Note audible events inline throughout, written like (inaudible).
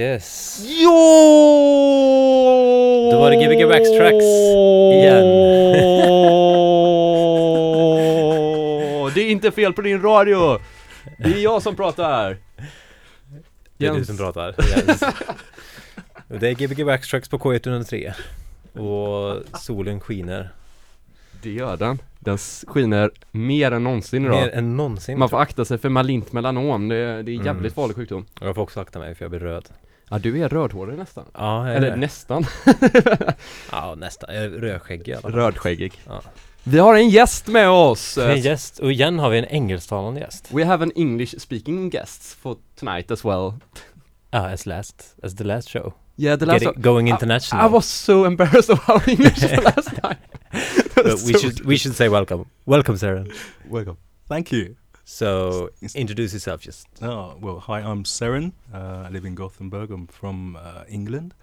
Yes. Jo! Då var det Gbg Backtracks igen. (laughs) det är inte fel på din radio! Det är jag som pratar! Det är du Jens. som pratar. Jens. Det är Gbg Backtracks på K103. Och solen skiner. Det gör den. Den skiner mer än någonsin idag. Mer än någonsin. Man får akta sig för malint melanom, det är, det är jävligt Mm. farlig sjukdom. jag får också akta mig för jag blir röd. Ja, du är rödhårig nästan. Ja, jag är Eller det. nästan. (laughs) Ja, nästan. Jag är rödskäggig i alla fall. Rödskäggig. Ja. Vi har en gäst med oss! Vi har En gäst. Och igen har vi en engelsktalande gäst. We have an English speaking guest for tonight as well. Ja, as last. As the last show. Yeah, the last Getting, going international. I was so embarrassed of our (laughs) English the last time. (laughs) But we should we should say welcome. Welcome, Sarah. Welcome. Thank you. So It's- introduce yourself just. Oh, well, hi, I'm Seren. Uh, I live in Gothenburg. I'm from uh, England.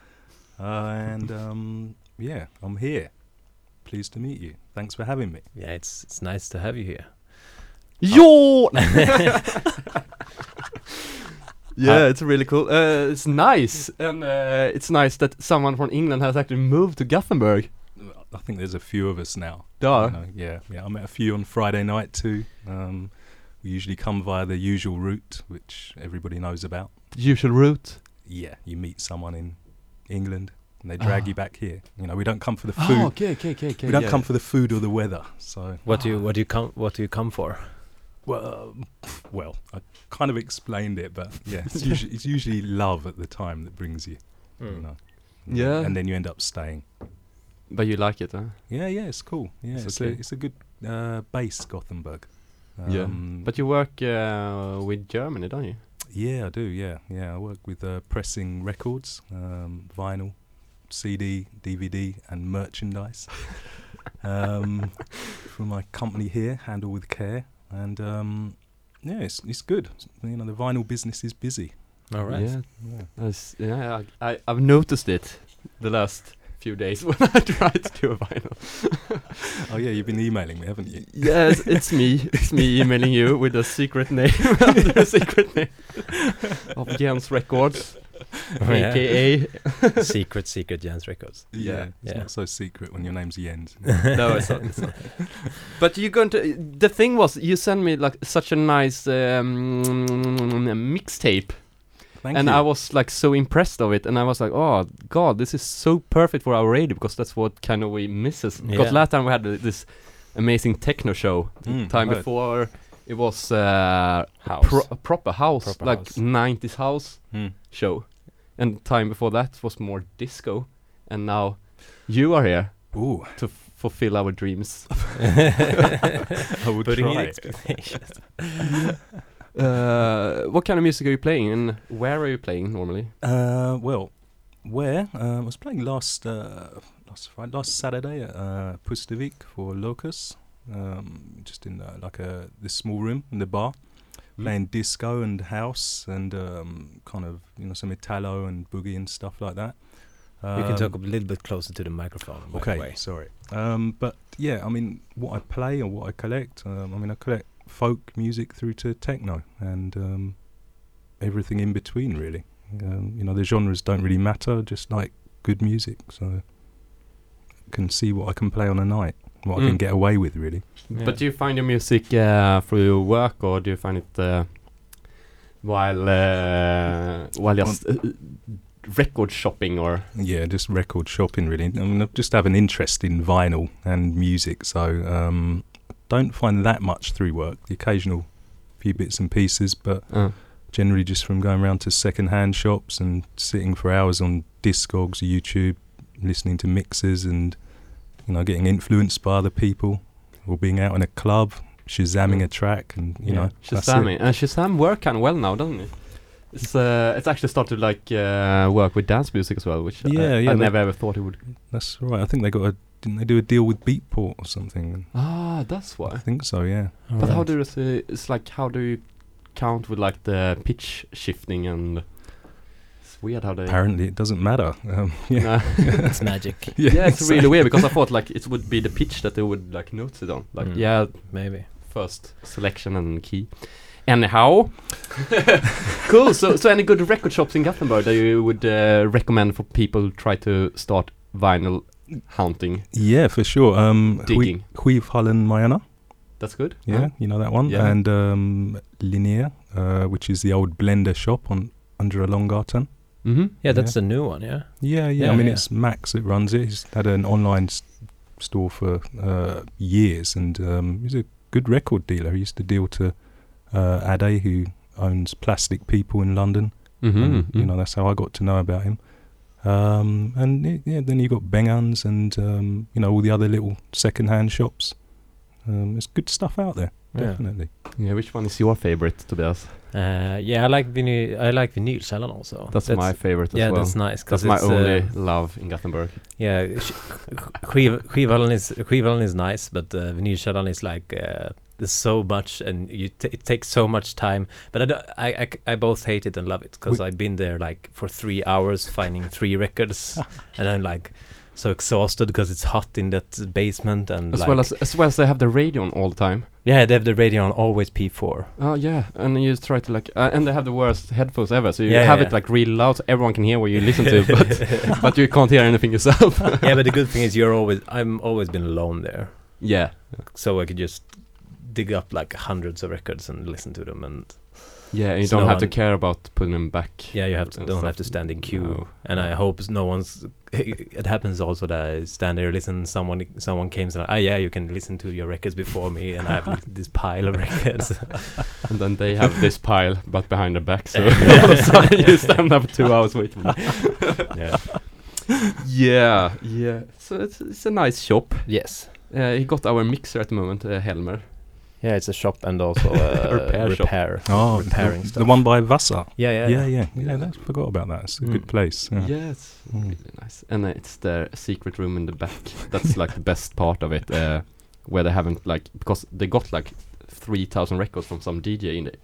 Uh, and um, yeah, I'm here. Pleased to meet you. Thanks for having me. Yeah, it's it's nice to have you here. (laughs) Jo! (laughs) yeah, it's really cool. Uh, it's nice, and uh, it's nice that someone from England has actually moved to Gothenburg. I think there's a few of us now. Ja, You yeah, yeah. I met a few on Friday night too. Um, we usually come via the usual route, which everybody knows about. usual route. Yeah, you meet someone in England and they drag Ah. you back here. You know, we don't come for the food. Oh, okay, okay, okay, okay. we don't yeah. come for the food or the weather. So What do you what do you come what do you come for? Well, well, I kind of explained it, but yeah, it's usually, (laughs) it's usually love at the time that brings you, Hmm. you know. Yeah. and then you end up staying. But you like it, huh? Yeah, yeah, it's cool. Yeah, It's it's, okay. a it's a good uh, base, Gothenburg. Yeah. Um, But you work uh, with Germany, don't you? yeah, I do. Yeah, yeah, I work with uh, pressing records, um, vinyl, CD, DVD, and merchandise. (laughs) um, for my company here, Handle with Care, and um, yeah, it's it's good. You know, the vinyl business is busy. All right. Yeah, Yeah. yeah. I, I I've noticed it the last few days (laughs) when I tried to do a vinyl. (laughs) Oh yeah, you've been emailing me, haven't you? (laughs) Yes, it's me. It's me emailing you with a secret name, a secret name of Jens Records, Oh, yeah. aka. secret secret Jens Records. Yeah. it's Yeah. not so secret when your name's Jens. no, it's not. It's not. But you're going to. The thing was, you sent me like such a nice um, mixtape, Thank and you. I was like so impressed of it, and I was like, oh god, this is so perfect for our radio because that's what kind of we misses. Because last time we had uh, this amazing techno show. The Mm, time right. before it was uh, House. pro- a proper house, Proper like house. 90s house Hmm. show, and time before that was more disco, and now you are here Ooh, to fulfill our dreams. (laughs) (laughs) I would Putting try. expectations. (laughs) Uh, what kind of music are you playing, and where are you playing normally? Uh, well, where uh, I was playing last uh, last Friday, last Saturday at uh, Pustervik for Locus, um, just in uh, like a this small room in the bar, playing disco and house and um, kind of you know some Italo and boogie and stuff like that. you can Um, talk a little bit closer to the microphone. by the Okay, way. sorry. Um, but yeah, I mean, what I play or what I collect, um, I mean, I collect folk music through to techno and um, everything in between, really. Um, you know, the genres don't really matter, just like good music. So I can see what I can play on a night, what I Mm. can get away with, really. But do you find your music uh, through your work, or do you find it uh, while uh, while just uh, record shopping, or Yeah, just record shopping, really. I mean, I just have an interest in vinyl and music, so um, don't find that much through work. The occasional few bits and pieces, but uh, generally just from going around to second-hand shops and sitting for hours on Discogs, YouTube, listening to mixes, and you know getting influenced by other people, or being out in a club, shazamming a track, and you Yeah. know. Shazamming? And Shazam work kind of well now, doesn't it? It's uh, it's actually started like uh, work with dance music as well, which I- Yeah, I, yeah, they- never ever thought it would. That's right. I think they got a didn't they do a deal with Beatport or something? Ah, that's why. I think so. Yeah. All But how do you say? It's like how do you count with like the pitch shifting and? It's weird how they. Apparently, it doesn't matter. (laughs) Um, yeah. Nah. (laughs) it's magic. (laughs) yeah, it's really weird because I thought like it would be the pitch that they would like note it on. Like Mm. yeah, Maybe. first selection and key. Anyhow. cool. So, so any good record shops in Gothenburg that you would uh, recommend for people who try to start vinyl hunting, Yeah, for sure. Um, digging? Skivhallen Majorna. That's good. Yeah, Huh? you know that one. Yeah. And um, Linnea, uh, which is the old blender shop on under a Longgarten. Mhm. Yeah, that's the new one, yeah. Yeah, yeah. Yeah, I mean, yeah. it's Max that runs it. He's had an online s- store for uh, years, and um, he's a good record dealer. He used to deal to uh, Ade, who owns Plastic People in London. Mhm. and, you mhm. know, that's how I got to know about him. Um, and y- yeah, then you got Bengans and um, you know all the other little second-hand shops. Um, there's good stuff out there, Yeah. definitely. Yeah. Which one is your favorite, Tobias? Uh, yeah, I like vinyl. I like vinylkällan also. That's, my favorite as well. yeah, well. that's nice. 'cause That's my only Uh, love in Gothenburg. yeah, sk- skiv- Skivhallen is Skivhallen is nice, but uh, vinylkällan is like uh, there's so much, and you t- it takes so much time. But I, I, I I both hate it and love it because I've been there like for three hours finding three records, (laughs) and I'm like so exhausted because it's hot in that basement and As like, well as as well as they have the radio on all the time. yeah, they have the radio on always P4. Oh yeah, and you try to like, uh, and they have the worst headphones ever. So you Yeah, have yeah. it like really loud, so everyone can hear what you listen to, (laughs) but (laughs) but you can't hear anything yourself. yeah, but the good thing is you're always I'm always been alone there, yeah, so I could just dig up like hundreds of records and listen to them, and yeah, and you So don't no have to care about putting them back. yeah, you have to don't stuff. have to stand in queue. No. And I hope no one's. (laughs) It happens also that I stand there, listen. Someone someone came and like, ah, yeah, you can listen to your records before me, and I have (laughs) this pile of records. (laughs) And then they have this pile, but behind their back, so, so you stand up two hours waiting. Yeah. yeah, yeah. So it's it's a nice shop. Yes. Uh, he got our mixer at the moment, uh, Helmer. Yeah, it's a shop and also a Repair (laughs) repair. shop. Oh, repairing the, stuff. the one by Vassa. Yeah, yeah, Yeah, yeah, yeah. I forgot about that. It's a Mm. good place. Yeah. Yes, Mm. really nice. And uh, it's their secret room in the back. That's like the best part of it, uh, where they haven't like because they got like three thousand records from some DJ in it,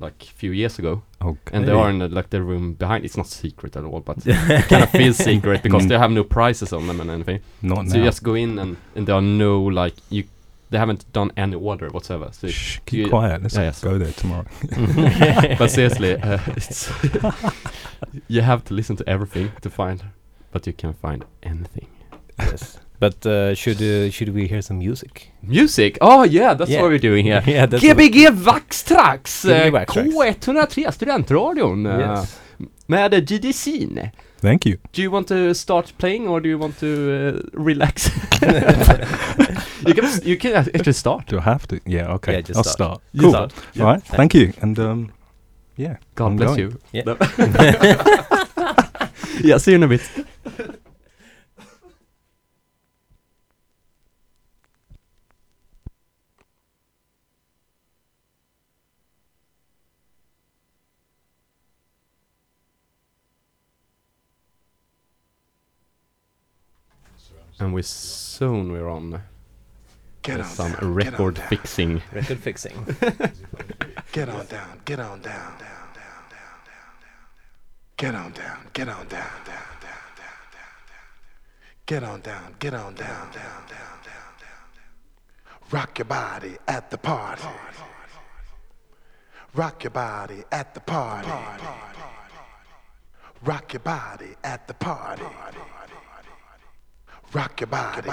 like a few years ago, Okay. and they are in the, like the room behind. It's not secret at all, but (laughs) it kind of feels secret because Mm. they have no prices on them and anything. Not So you now. just go in and and there are no like you. They haven't done any order whatsoever. So Shh, keep you- quiet. Let's Yeah, yes. go there tomorrow. (laughs) but seriously, (laughs) uh, it's (laughs) you have to listen to everything to find, but you can find anything. yes. But uh, should uh, should we hear some music? Music! Oh yeah, that's Yeah. what we're doing here. yeah, that's Gbg Vaxtrax! Gbg eh, Vaxtrax. K103 Studentradion Yes. Med DJ Seen. Thank you. Do you want to start playing or do you want to uh, relax? (laughs) you can you can actually start. Do I have to? Yeah. Okay. Yeah, just I'll start. start. Cool. start. All right. Thank you. And um, yeah. God I'm bless going. you. Yeah. (laughs) Yeah, see you in a bit. (laughs) And we soon we're on Get on some down, get on record fixing. Record fixing. (laughs) Get on down, get on down, down, down, down, down, down. Get on down, get on down, down, down, down, down, down. Get on down, get on down, down, down, down, down, down. Rock your body at the party. Rock your body at the party. Rock your body at the party rock your body.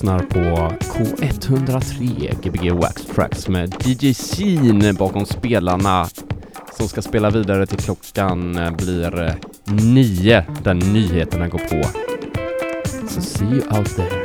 Lyssnar på K103 Gbg Wax Tracks med DJ Scene bakom spelarna som ska spela vidare till klockan eh, blir eh, nio där nyheterna går på. So see you out there.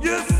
You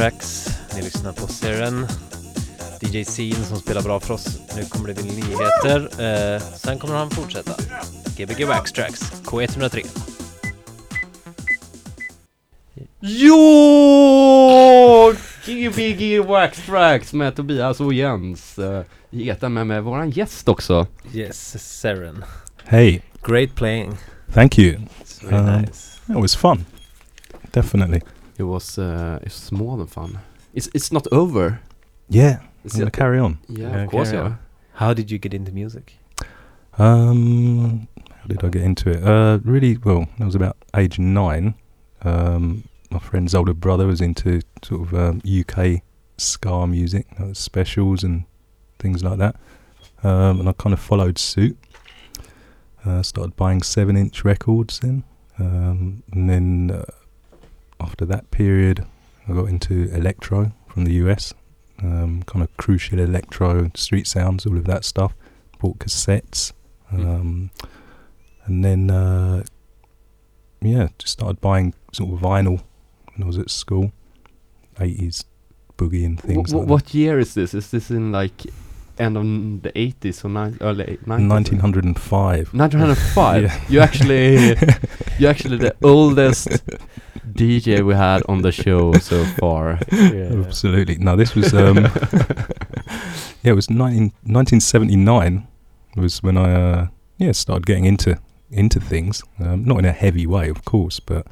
Tracks. Ni lyssnar på Seren. DJ Scene som spelar bra för oss. Nu kommer det väl nyheter. Eh, sen kommer han fortsätta. Gbg Wax Tracks, K103. Jo! Gbg Wax Tracks med Tobias och Jens. Geta med, med våran gäst också. Yes, Seren. Hey, Great playing. thank you. It's very Um, nice. It was fun. Definitely. It was, uh, it's more than fun. It's, it's not over. Yeah, It's gonna carry on. Yeah, Yeah, of course, yeah. How did you get into music? Um, how did I get into it? Uh, really, well, I was about age nine. Um, my friend's older brother was into sort of um, UK ska music, uh, specials and things like that. Um, and I kind of followed suit. Uh, started buying seven-inch records then, um, and then uh, after that period, I got into electro from the US, um, kind of crucial electro, street sounds, all of that stuff. Bought cassettes, Mm. um, and then uh, yeah, just started buying sort of vinyl when I was at school, eighties boogie and things wh- like what year is this? Is this in like end of the 80s or ni- early 90s? Nineteen hundred and five. 1905. Yeah. You actually, you actually the (laughs) oldest DJ we had on the show so far. Yeah. Absolutely. No, this was um, (laughs) yeah, it was 19, 1979 was when I uh, yeah started getting into into things. Um, not in a heavy way, of course, but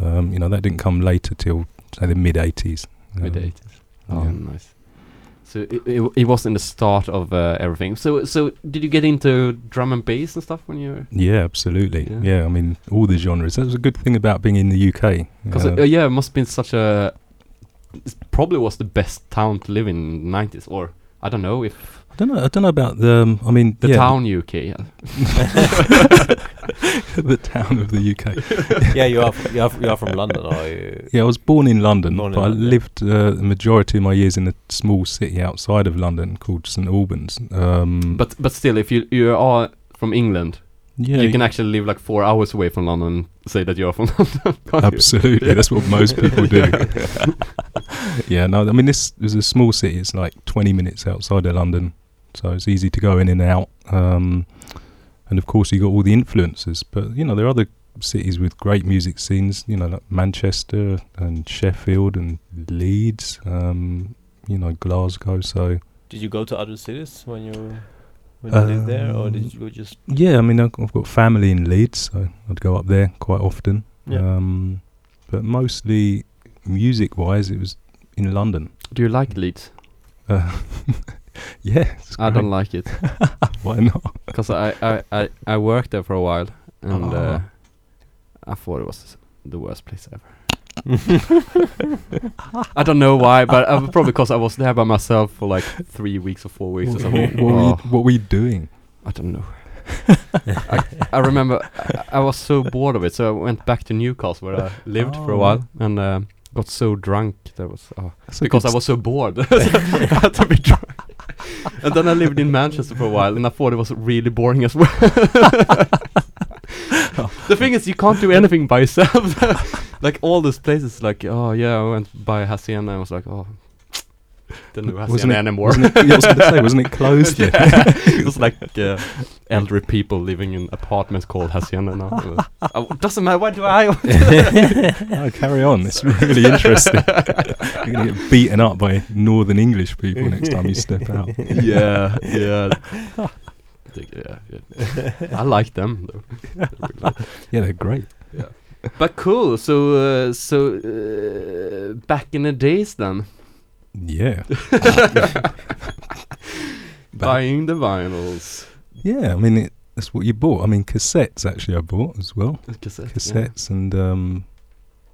um, you know that didn't come later till say the mid eighties. Mid 80s. Oh, yeah. nice. So it, it, it was in the start of uh, everything. So so did you get into drum and bass and stuff when you were? Yeah, absolutely. Yeah. Yeah. I mean all the genres. That was a good thing about being in the UK. Because Uh, uh, yeah, it must have been such a. It probably was the best town to live in the 90s, or I don't know if I don't know. I don't know about the. Um, I mean, the yeah, town UK. yeah. (laughs) the town of the UK. (laughs) yeah, you are f- you are, f- you are from London, or you? Yeah, I was born in London, Born in but I London, yeah. lived uh, the majority of my years in a small city outside of London called St Albans. Um, But but still, if you you are from England, yeah, you can actually live like four hours away from London and say that you are from (laughs) London. can't you? absolutely. That's what most people do. yeah, no, I mean this is a small city. It's like 20 minutes outside of London, so it's easy to go in and out. Um, and of course, you got all the influences. But you know, there are other cities with great music scenes. You know, like Manchester and Sheffield and Leeds. Um, you know, Glasgow. So Did you go to other cities when you when you lived there, or did you just? yeah, I mean, I've I've got family in Leeds, so I'd go up there quite often. Yeah. Um, but mostly music-wise, it was in London. Do you like Leeds? Uh, (laughs) (laughs) yeah, it's I don't like it (laughs) Why not? because I, I, I, I worked there for a while and uh, Ah. I thought it was the worst place ever. (laughs) I don't know why, but uh, probably because I was there by myself for like three weeks or four weeks or something. what were you, Oh, what were you doing? I don't know. I, I remember I, I was so bored of it, so I went back to Newcastle where I lived for a Oh. while and uh, got so drunk. That was oh, because I was so bored. I had to be drunk. (laughs) And then I lived in Manchester for a while, and I thought it was really boring as well. (laughs) the thing is, you can't do anything by yourself. (laughs) like all those places, like oh yeah, I went by Hacienda, and I was like oh, didn't do Wasn't Hacienda it- anymore. Wasn't it, yeah, I was going to say, wasn't it (laughs) closed yet? yeah, (laughs) it was like uh, elderly people living in apartments called Hacienda now. (laughs) Oh, doesn't matter. Why do I? oh, carry on. It's really interesting. You're going to get beaten up by Northern English people next time you step out. yeah, yeah. Yeah, yeah. I like them though. They're really nice. Yeah, they're great. Yeah. But cool. So, uh, so uh, back in the days, then Yeah. (laughs) buying the vinyls, Yeah, I mean, it, that's what you bought. I mean, cassettes actually I bought as well. cassettes. yeah. And, um,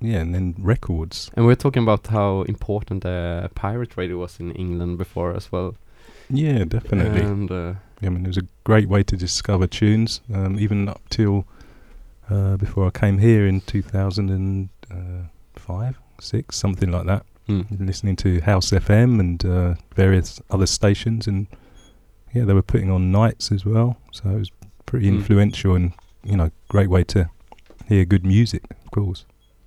yeah, and then records. And we're talking about how important uh, pirate radio was in England before as well. Yeah, definitely. And uh, I mean, it was a great way to discover tunes, um, even up till uh, before I came here in 2005, 6, something like that. Mm. listening to House FM and uh, various other stations, and yeah, they were putting on nights as well. So it was pretty Mm. influential and you know great way to hear good music, of course.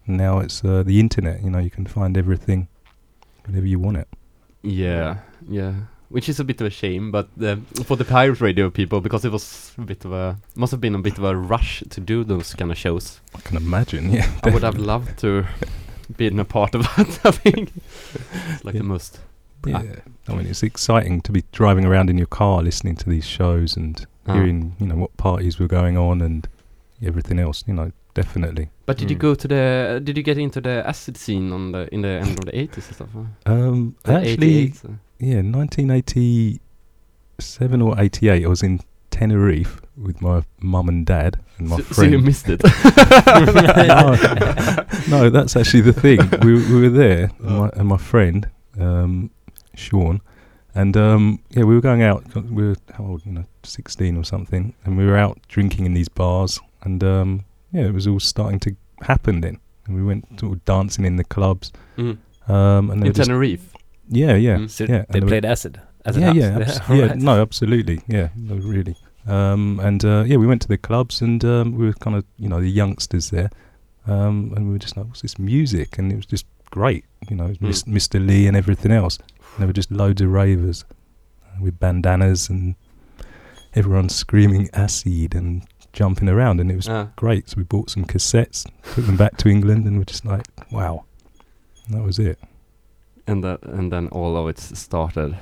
And now it's uh, the internet. You know, you can find everything whenever you want it. Yeah, yeah. Which is a bit of a shame, but uh, for the pirate radio people, because it was a bit of a must have been a bit of a rush to do those kind of shows. I can imagine. (laughs) Yeah, I would have loved to been a part of (laughs) that. I think it's like Yeah. the most. Yeah, I mean it's exciting to be driving around in your car listening to these shows and Ah. hearing you know what parties were going on and everything else. You know, definitely. But did you Mm. go to the? Did you get into the acid scene on the in the end of the eighties and stuff? huh? Um, actually, yeah, 1987 or 88, I was in Tenerife with my mum and dad and my so, so you missed it. (laughs) (laughs) no, no, that's actually the thing. We, we were there, and (laughs) my, and my friend, um, Sean, and um, yeah, we were going out. We were how old, you know, 16 or something, and we were out drinking in these bars, and um, yeah, it was all starting to happen then. And we went sort of dancing in the clubs, Mhm. um, and they In Tenerife. yeah, yeah, Mm. So yeah. they and played acid. acid yeah, house. yeah, abs- yeah. alright. No, absolutely. Yeah, no, really. Um, and uh, yeah, we went to the clubs, and um, we were kind of, you know, the youngsters there, um, and we were just like, "What's this music?" And it was just great, you know, Mm. Mr. Lee and everything else. And there were just loads of ravers uh, with bandanas, and everyone screaming acid and jumping around, and it was Ah. great. So we bought some cassettes, took them back to England, and we're just like, "Wow." And that was it. and that and then all of it started.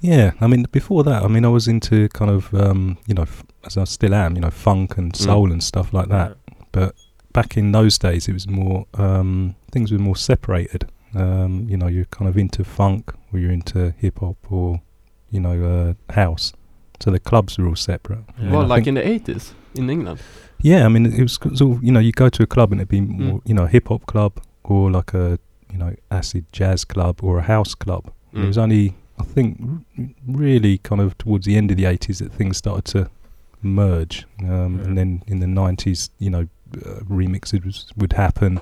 Yeah, I mean, before that, I mean, I was into kind of, um, you know, f- as I still am, you know, funk and soul and stuff like that. But back in those days, it was more, um, things were more separated. Um, you know, you're kind of into funk or you're into hip hop or, you know, uh, house. So the clubs were all separate. Yeah. Well, like in the eighties in England. yeah, I mean, it was c- sort of, you know, you go to a club and it'd be Mm. more, you know, a hip hop club or like a, you know, acid jazz club or a house club. And It Mm. was only, I think, r- really kind of towards the end of the 80s that things started to merge. Um, Yeah. And then in the 90s, you know, uh, remixes was, would happen.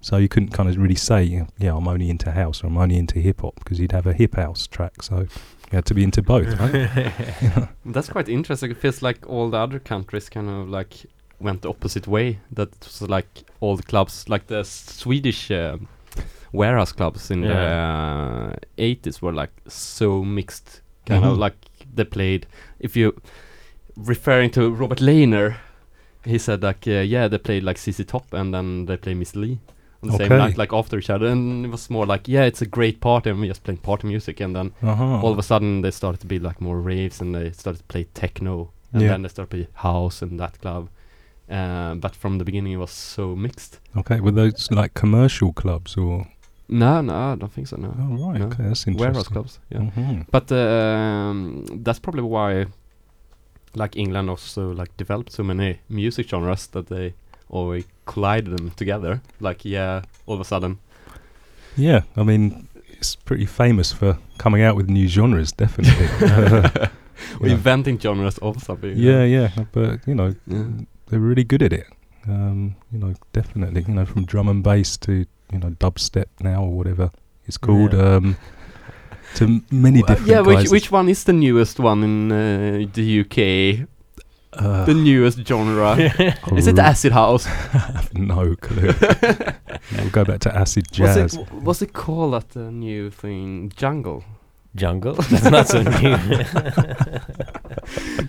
So you couldn't kind of really say, yeah, I'm only into house or I'm only into hip hop because you'd have a hip house track. So you had to be into both, right? (laughs) (laughs) That's quite interesting. It feels like all the other countries kind of like went the opposite way. That was like all the clubs, like the Swedish um warehouse clubs in the uh, 80s were like so mixed. Kind of Mhm. like they played. If you referring to Robert Lehner, he said like uh, yeah they played like ZZ Top and then they played Mr. Lee on the same night like after each other and it was more like yeah it's a great party and we just playing party music and then Uh-huh. all of a sudden they started to be like more raves and they started to play techno and Yeah. then they started to play house and that club uh, but from the beginning it was so mixed Okay, were those like commercial clubs or? No no i don't think so no Oh, right, No. okay, that's interesting. warehouse clubs yeah Mhm. but um, that's probably why like england also like developed so many music genres that they always collided them together like yeah all of a sudden Yeah, I mean, it's pretty famous for coming out with new genres, definitely. Uh, (laughs) (laughs) Yeah. inventing genres of something yeah, yeah, but you know, Yeah. they're really good at it. Um, you know, definitely. You know, from drum and bass to you know dubstep now or whatever it's called. Yeah. Um, to m- many Well, different yeah guys. which, which one is the newest one in uh, the uk uh, the newest genre (laughs) is it acid house (laughs) no clue. (laughs) we'll go back to acid what's jazz. it, what's it called that uh, new thing jungle Jungle? That's not so new.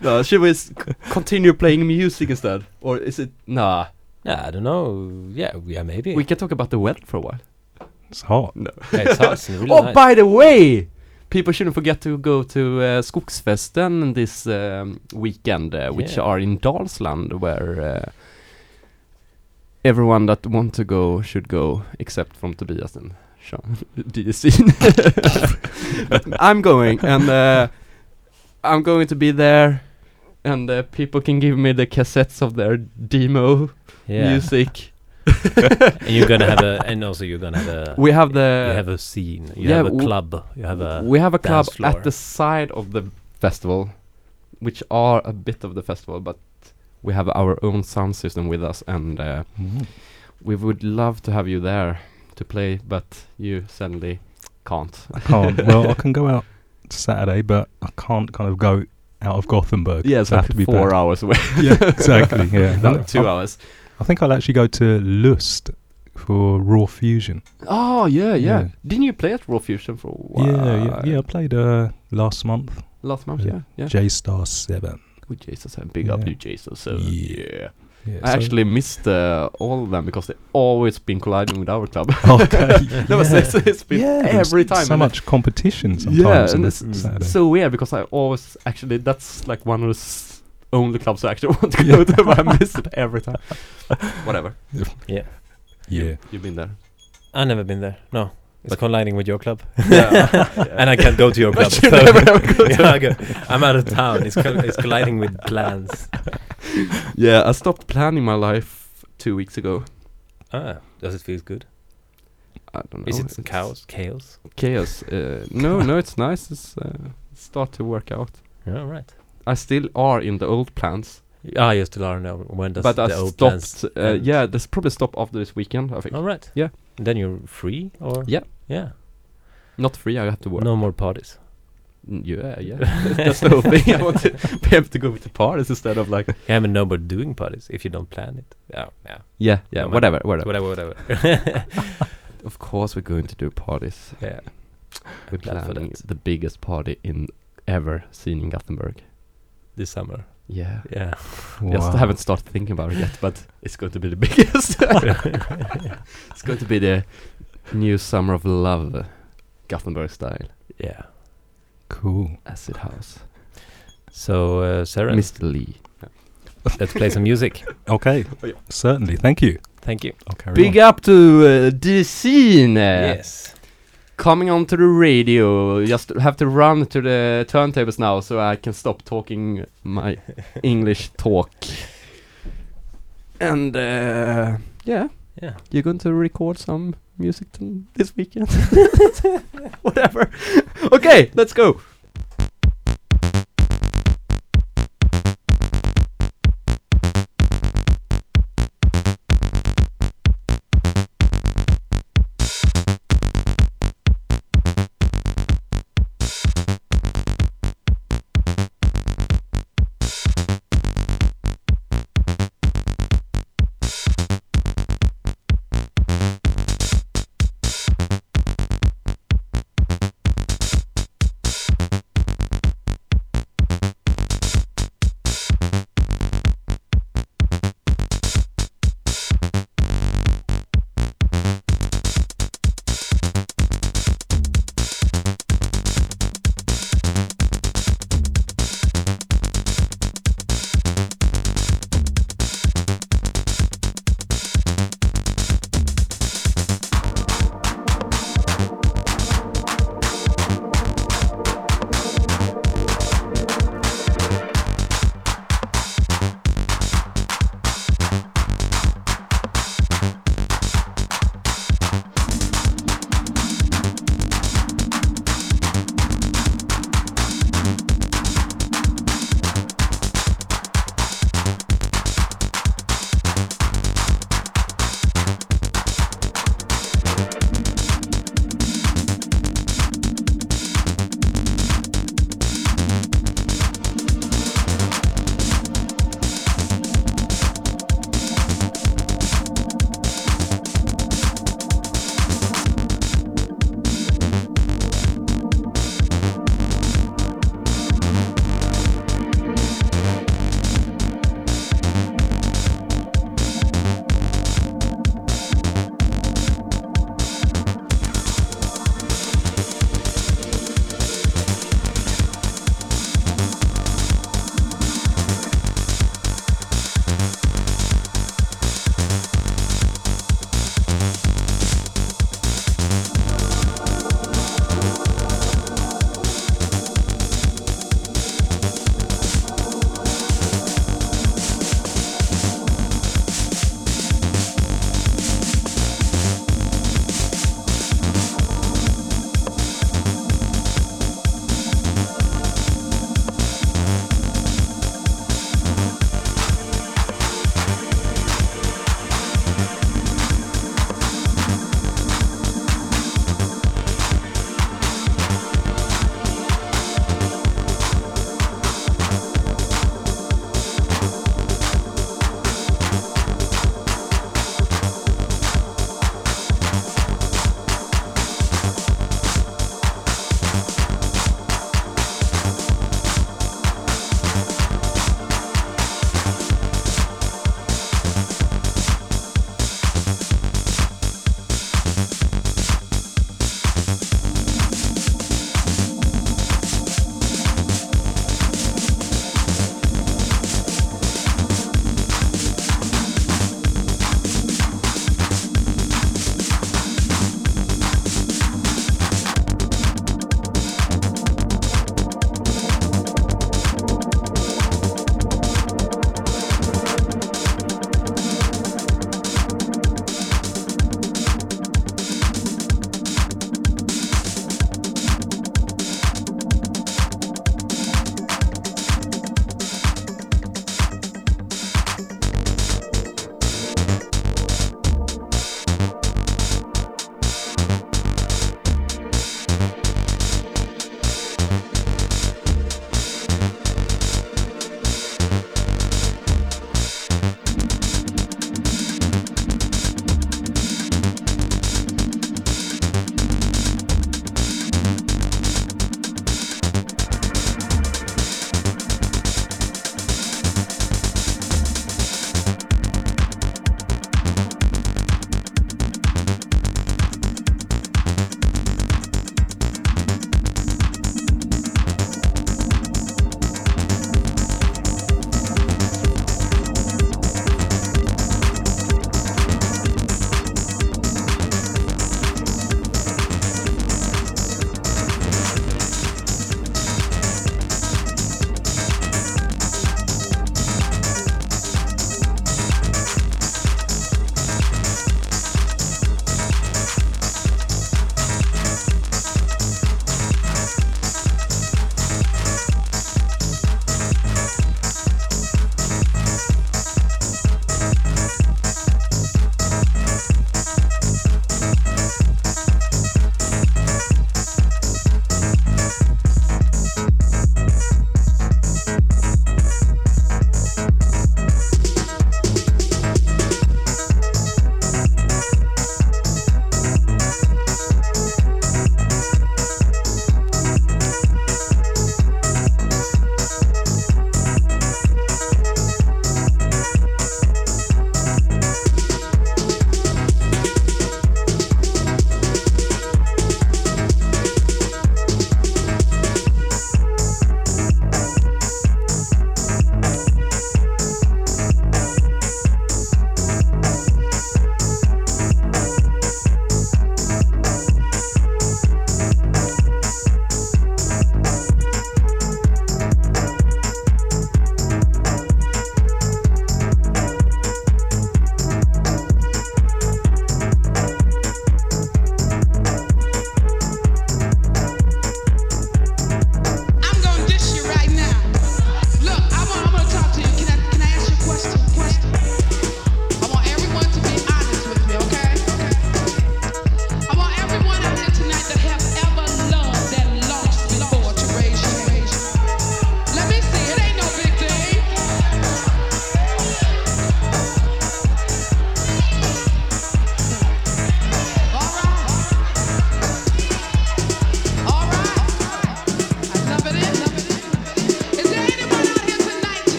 no, should we s- c- continue playing music instead or is it nah yeah, I don't know. Yeah, yeah, maybe. we can talk about the weather for a while It's hot. yeah, it's hot. It's really (laughs) oh nice. by the way people shouldn't forget to go to uh, skogsfesten this um, weekend uh, which Yeah. are in dalsland where uh, everyone that want to go should go except from tobias and Sean (laughs) (laughs) i'm going and uh, i'm going to be there and uh, people can give me the cassettes of their demo yeah. music and (laughs) you're gonna have a, (laughs) and also you're gonna have a, we have the you have a scene. You yeah, have a w- club. You have a. we have a club floor. at the side of the festival, which are a bit of the festival, but we have our own sound system with us, and uh, Mm. we would love to have you there to play, but you suddenly can't. I can't. well, I (laughs) can go out Saturday, but I can't kind of go out of Gothenburg. yeah, it's I have like to be four back. hours away. (laughs) Yeah, exactly. Yeah, (laughs) That- two I, hours. I think I'll actually go to Lust for Raw Fusion. Oh yeah, yeah, Yeah. Didn't you play at Raw Fusion for a while? Yeah, yeah, yeah. I played uh, last month. Last month, Yeah. yeah, yeah. J Star Seven. With Jesus and big up Yeah. you Jesus. So Yeah. Yeah. Yeah, I so- actually missed uh, all of them because they always been colliding with our club. (laughs) Okay. no, it's, it's, it's been there's every time. So and much competition sometimes. yeah, and it's Saturday. so weird because I always actually that's like one of the s- only clubs I actually (laughs) want to go to, but I miss it every time. (laughs) Whatever. Yeah. yeah. You've been there. I've never been there. No. It's But- colliding with your club. Yeah. (laughs) and I can't go to your club. So- never ever go to- (laughs) Yeah, I go, I'm out of town. It's, it's colliding with plans. (laughs) yeah, I stopped planning my life two weeks ago. Ah, does it feel good? I don't know. Is it it's chaos? Chaos? Chaos. Uh, no, no, it's nice. It's uh, start to work out. Yeah, right. I still are in the old plans, Ah, you still are now. When does but the I old plans stopped. Uh, end? yeah, there's probably stop after this weekend. I think. All right. Yeah. Then you're free, or Yeah. Yeah. Not free. I have to work. No more parties. Mm, Yeah, yeah. (laughs) That's the whole thing. I want to (laughs) be able to go to parties instead of like. Yeah, but no more doing parties if you don't plan it. Yeah, yeah. Yeah, yeah. No, man. whatever, whatever. Whatever, whatever. (laughs) Of course, we're going to do parties. yeah. We're plan for planning that. the biggest party in ever seen in Gothenburg. This summer. Yeah. Yeah. Just Wow. haven't started thinking about it yet, but it's going to be the biggest. it's going to be the new summer of love, Gothenburg style, Yeah. Cool. acid house. So, uh, Sarah, Mr. Lee. (laughs) let's play some music. Okay. Oh, yeah. Certainly. Thank you. Thank you. I'll Big on. up to uh, the scene. yes. Coming onto the radio. Just have to run to the turntables now so I can stop talking my (laughs) English talk. And uh, yeah, Yeah. you're going to record some music t- this weekend. (laughs) (laughs) Whatever. (laughs) okay, let's go.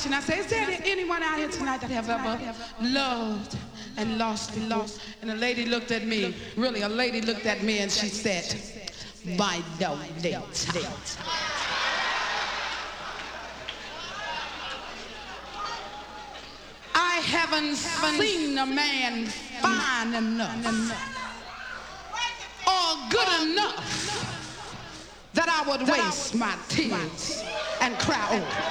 Question. I said, is there anyone out here tonight that have ever loved and lost and lost? And a lady looked at me, really, a lady looked at me and she said, by the date. I haven't seen a man fine enough or good enough that I would waste my tears and cry over.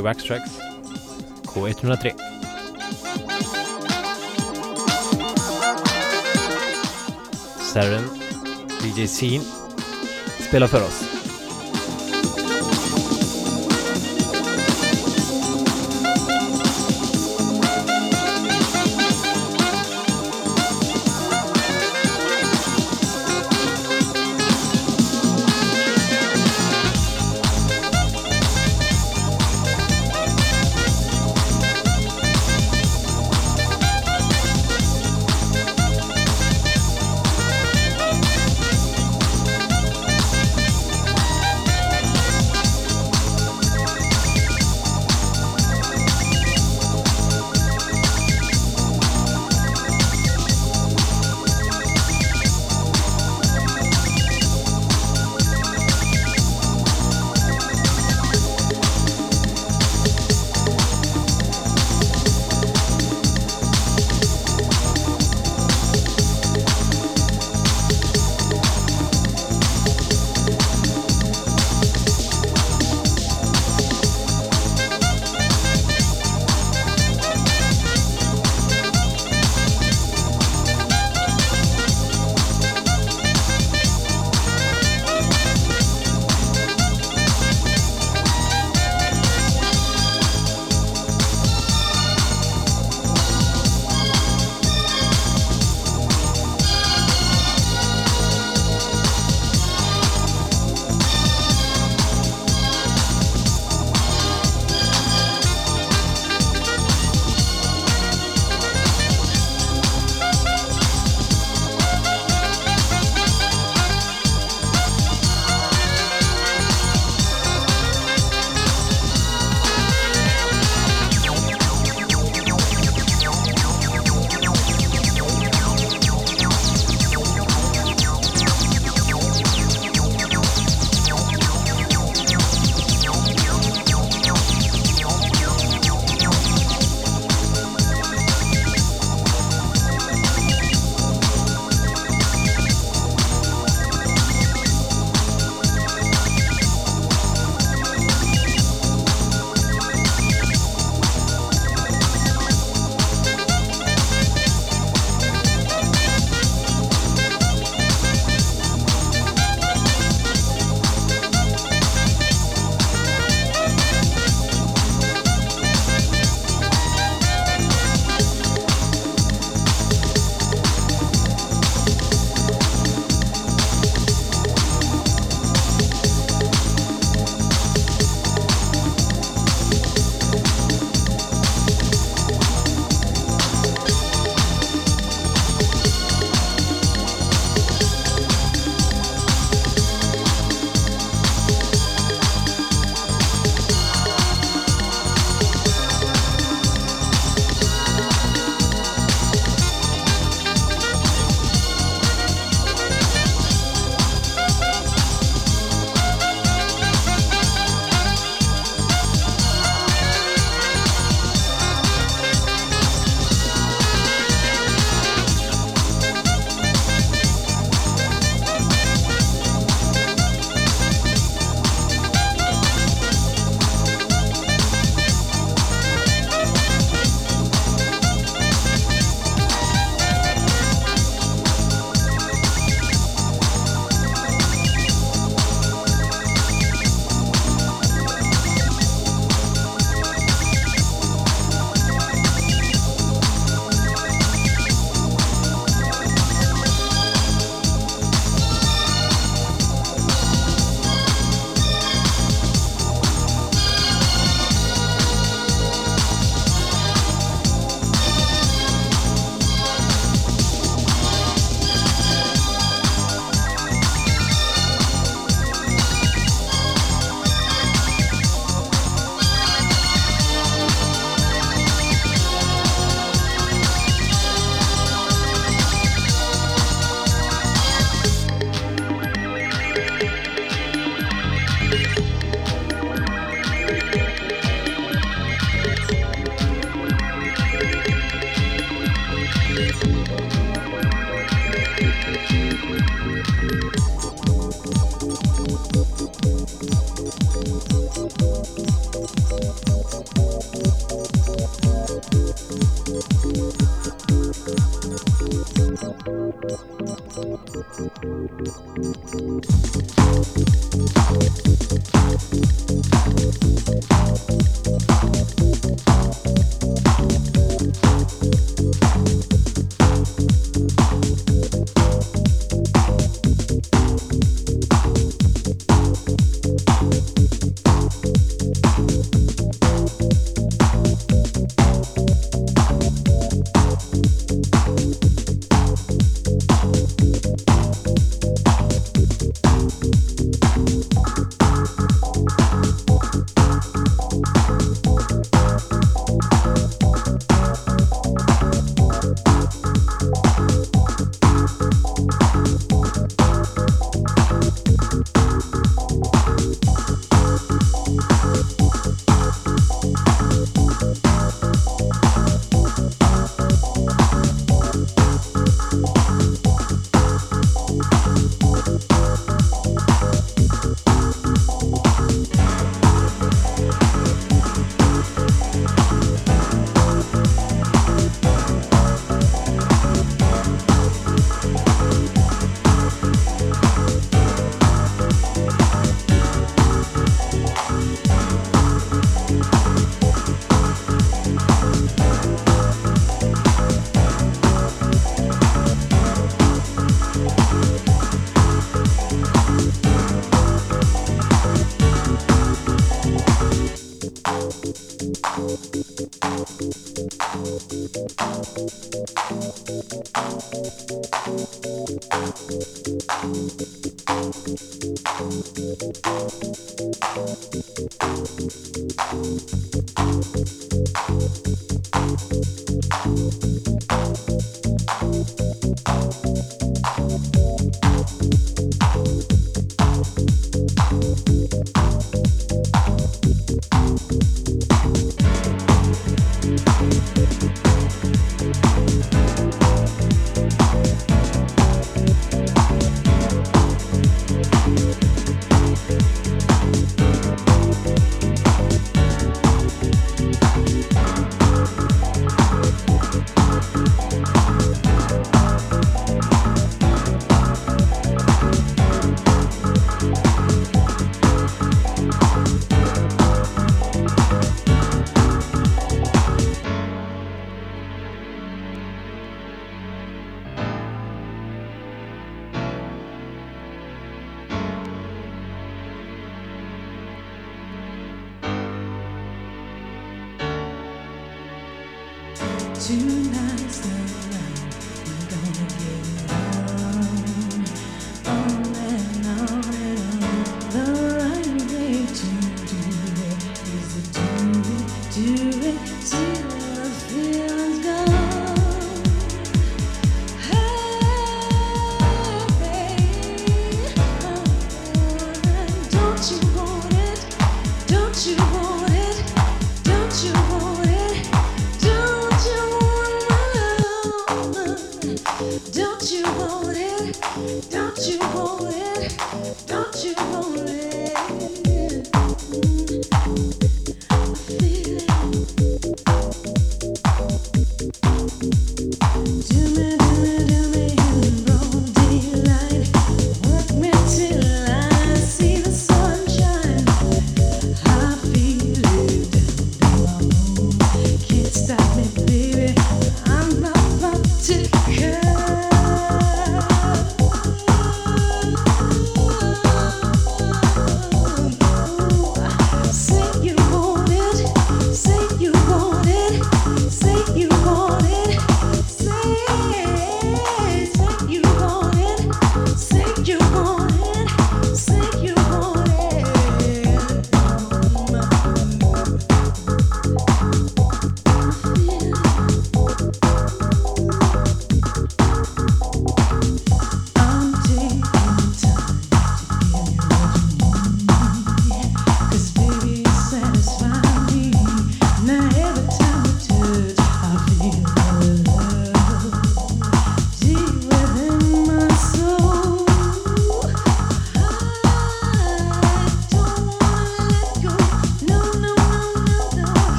mycket Wax Tracks K103. Saren, DJ Scene, spelar för oss. Thank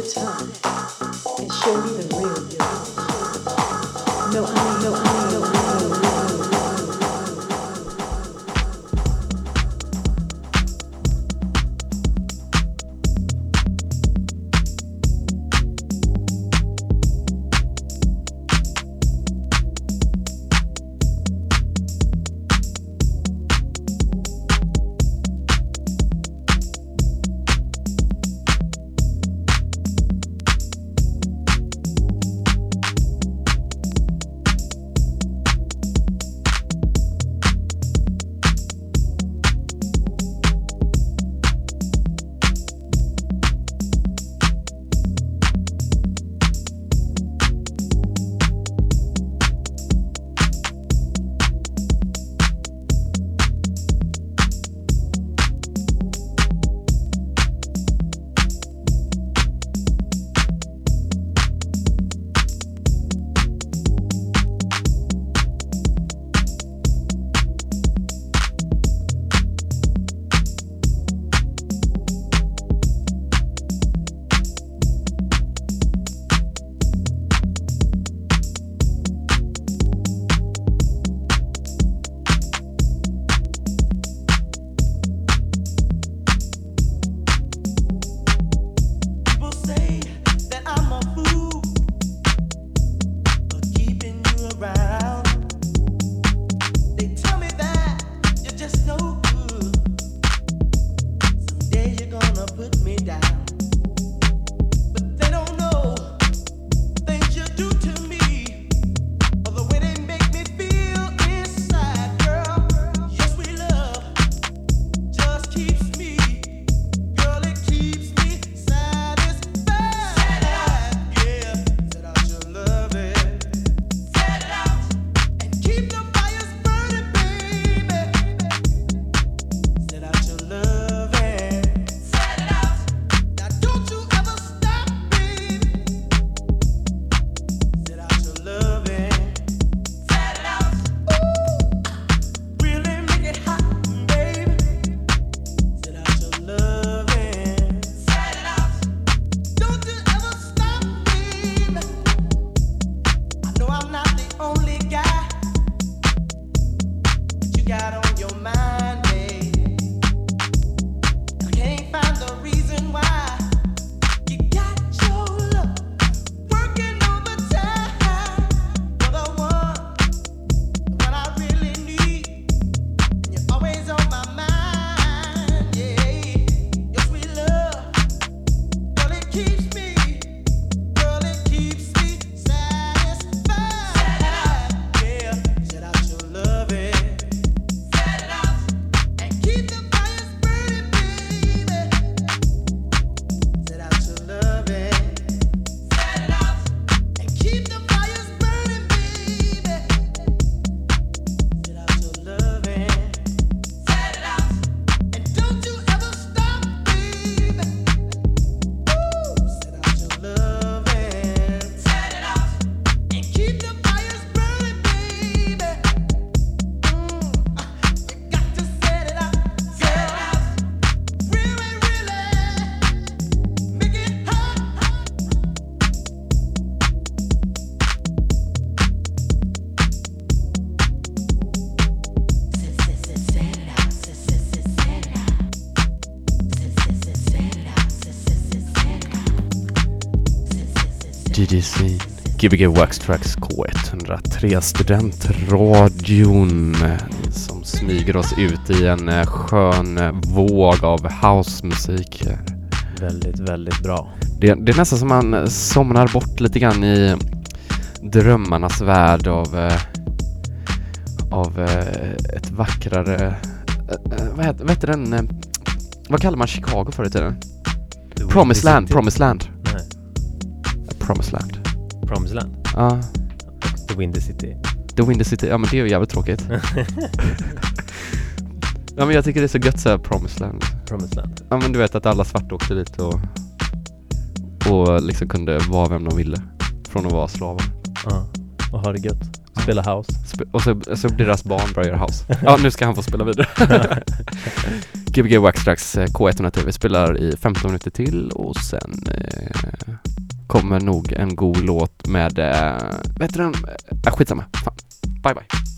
your time DJ Scene. Gbg Wax Tracks K103 studentradion som smyger oss ut i en eh, skön eh, våg av housemusik. Väldigt, väldigt bra. Det, det är nästan som man eh, somnar bort lite grann i drömmarnas värld av, av ett vackrare... vad, heter, vad heter den? vad kallar man Chicago förr i tiden? Promised Land. Promised Land. Nej, Promised Ja, The Windy City. The Windy City. Ja men det är ju jävligt tråkigt. (laughs) Ja men jag tycker det är så gött såhär Promised Land. Promised Land. Ja men du vet att alla svarta åkte dit och, och liksom kunde vara vem de ville. Från att vara slavar. Ja. Och ha det gött. Spela house. Sp- och så, så deras barn börjar göra house. Ja, nu ska han få spela vidare. (laughs) Gbg Wax strax eh, K100 Vi spelar i 15 minuter till och sen eh, kommer nog en god låt med, äh, vad heter den? Äh, skitsamma. Fan. Bye bye.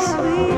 Sweet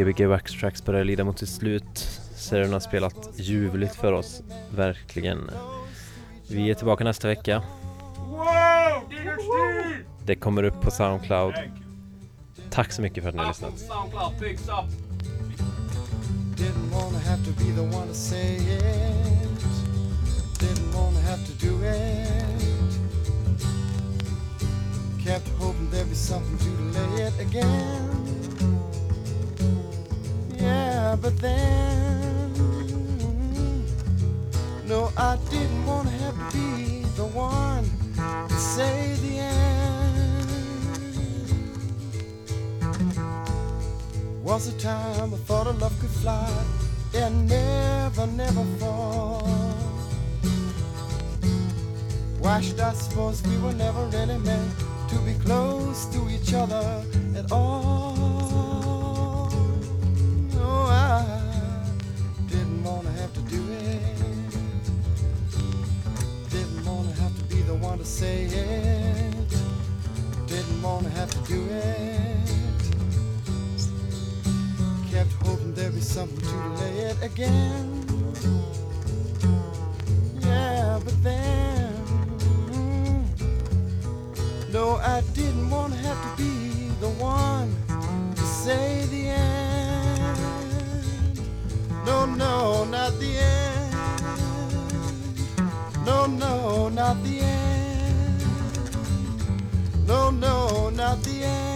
Gbg Wax Tracks börjar lida mot sitt slut. Serien har spelat ljuvligt för oss, verkligen. Vi är tillbaka nästa vecka. Det kommer upp på Soundcloud. Tack så mycket för att ni har lyssnat. Soundcloud picks up. Didn't wanna have to be the one to say it. Didn't wanna have to do it. Kept hoping there'd be something to delay it again. Yeah, but then. No, I didn't wanna have to be the one to say the end. Was a time I thought a love could fly and never, never fall. Why should I suppose we were never really meant to be close to each other at all? Didn't wanna have to do it. Didn't wanna have to be the one to say it. Didn't wanna have to do it kept hoping there'd be something to delay it again. Yeah, but then. No, I didn't want to have to be the one to say the end. No, no, not the end. No, no, not the end. No, no, not the end.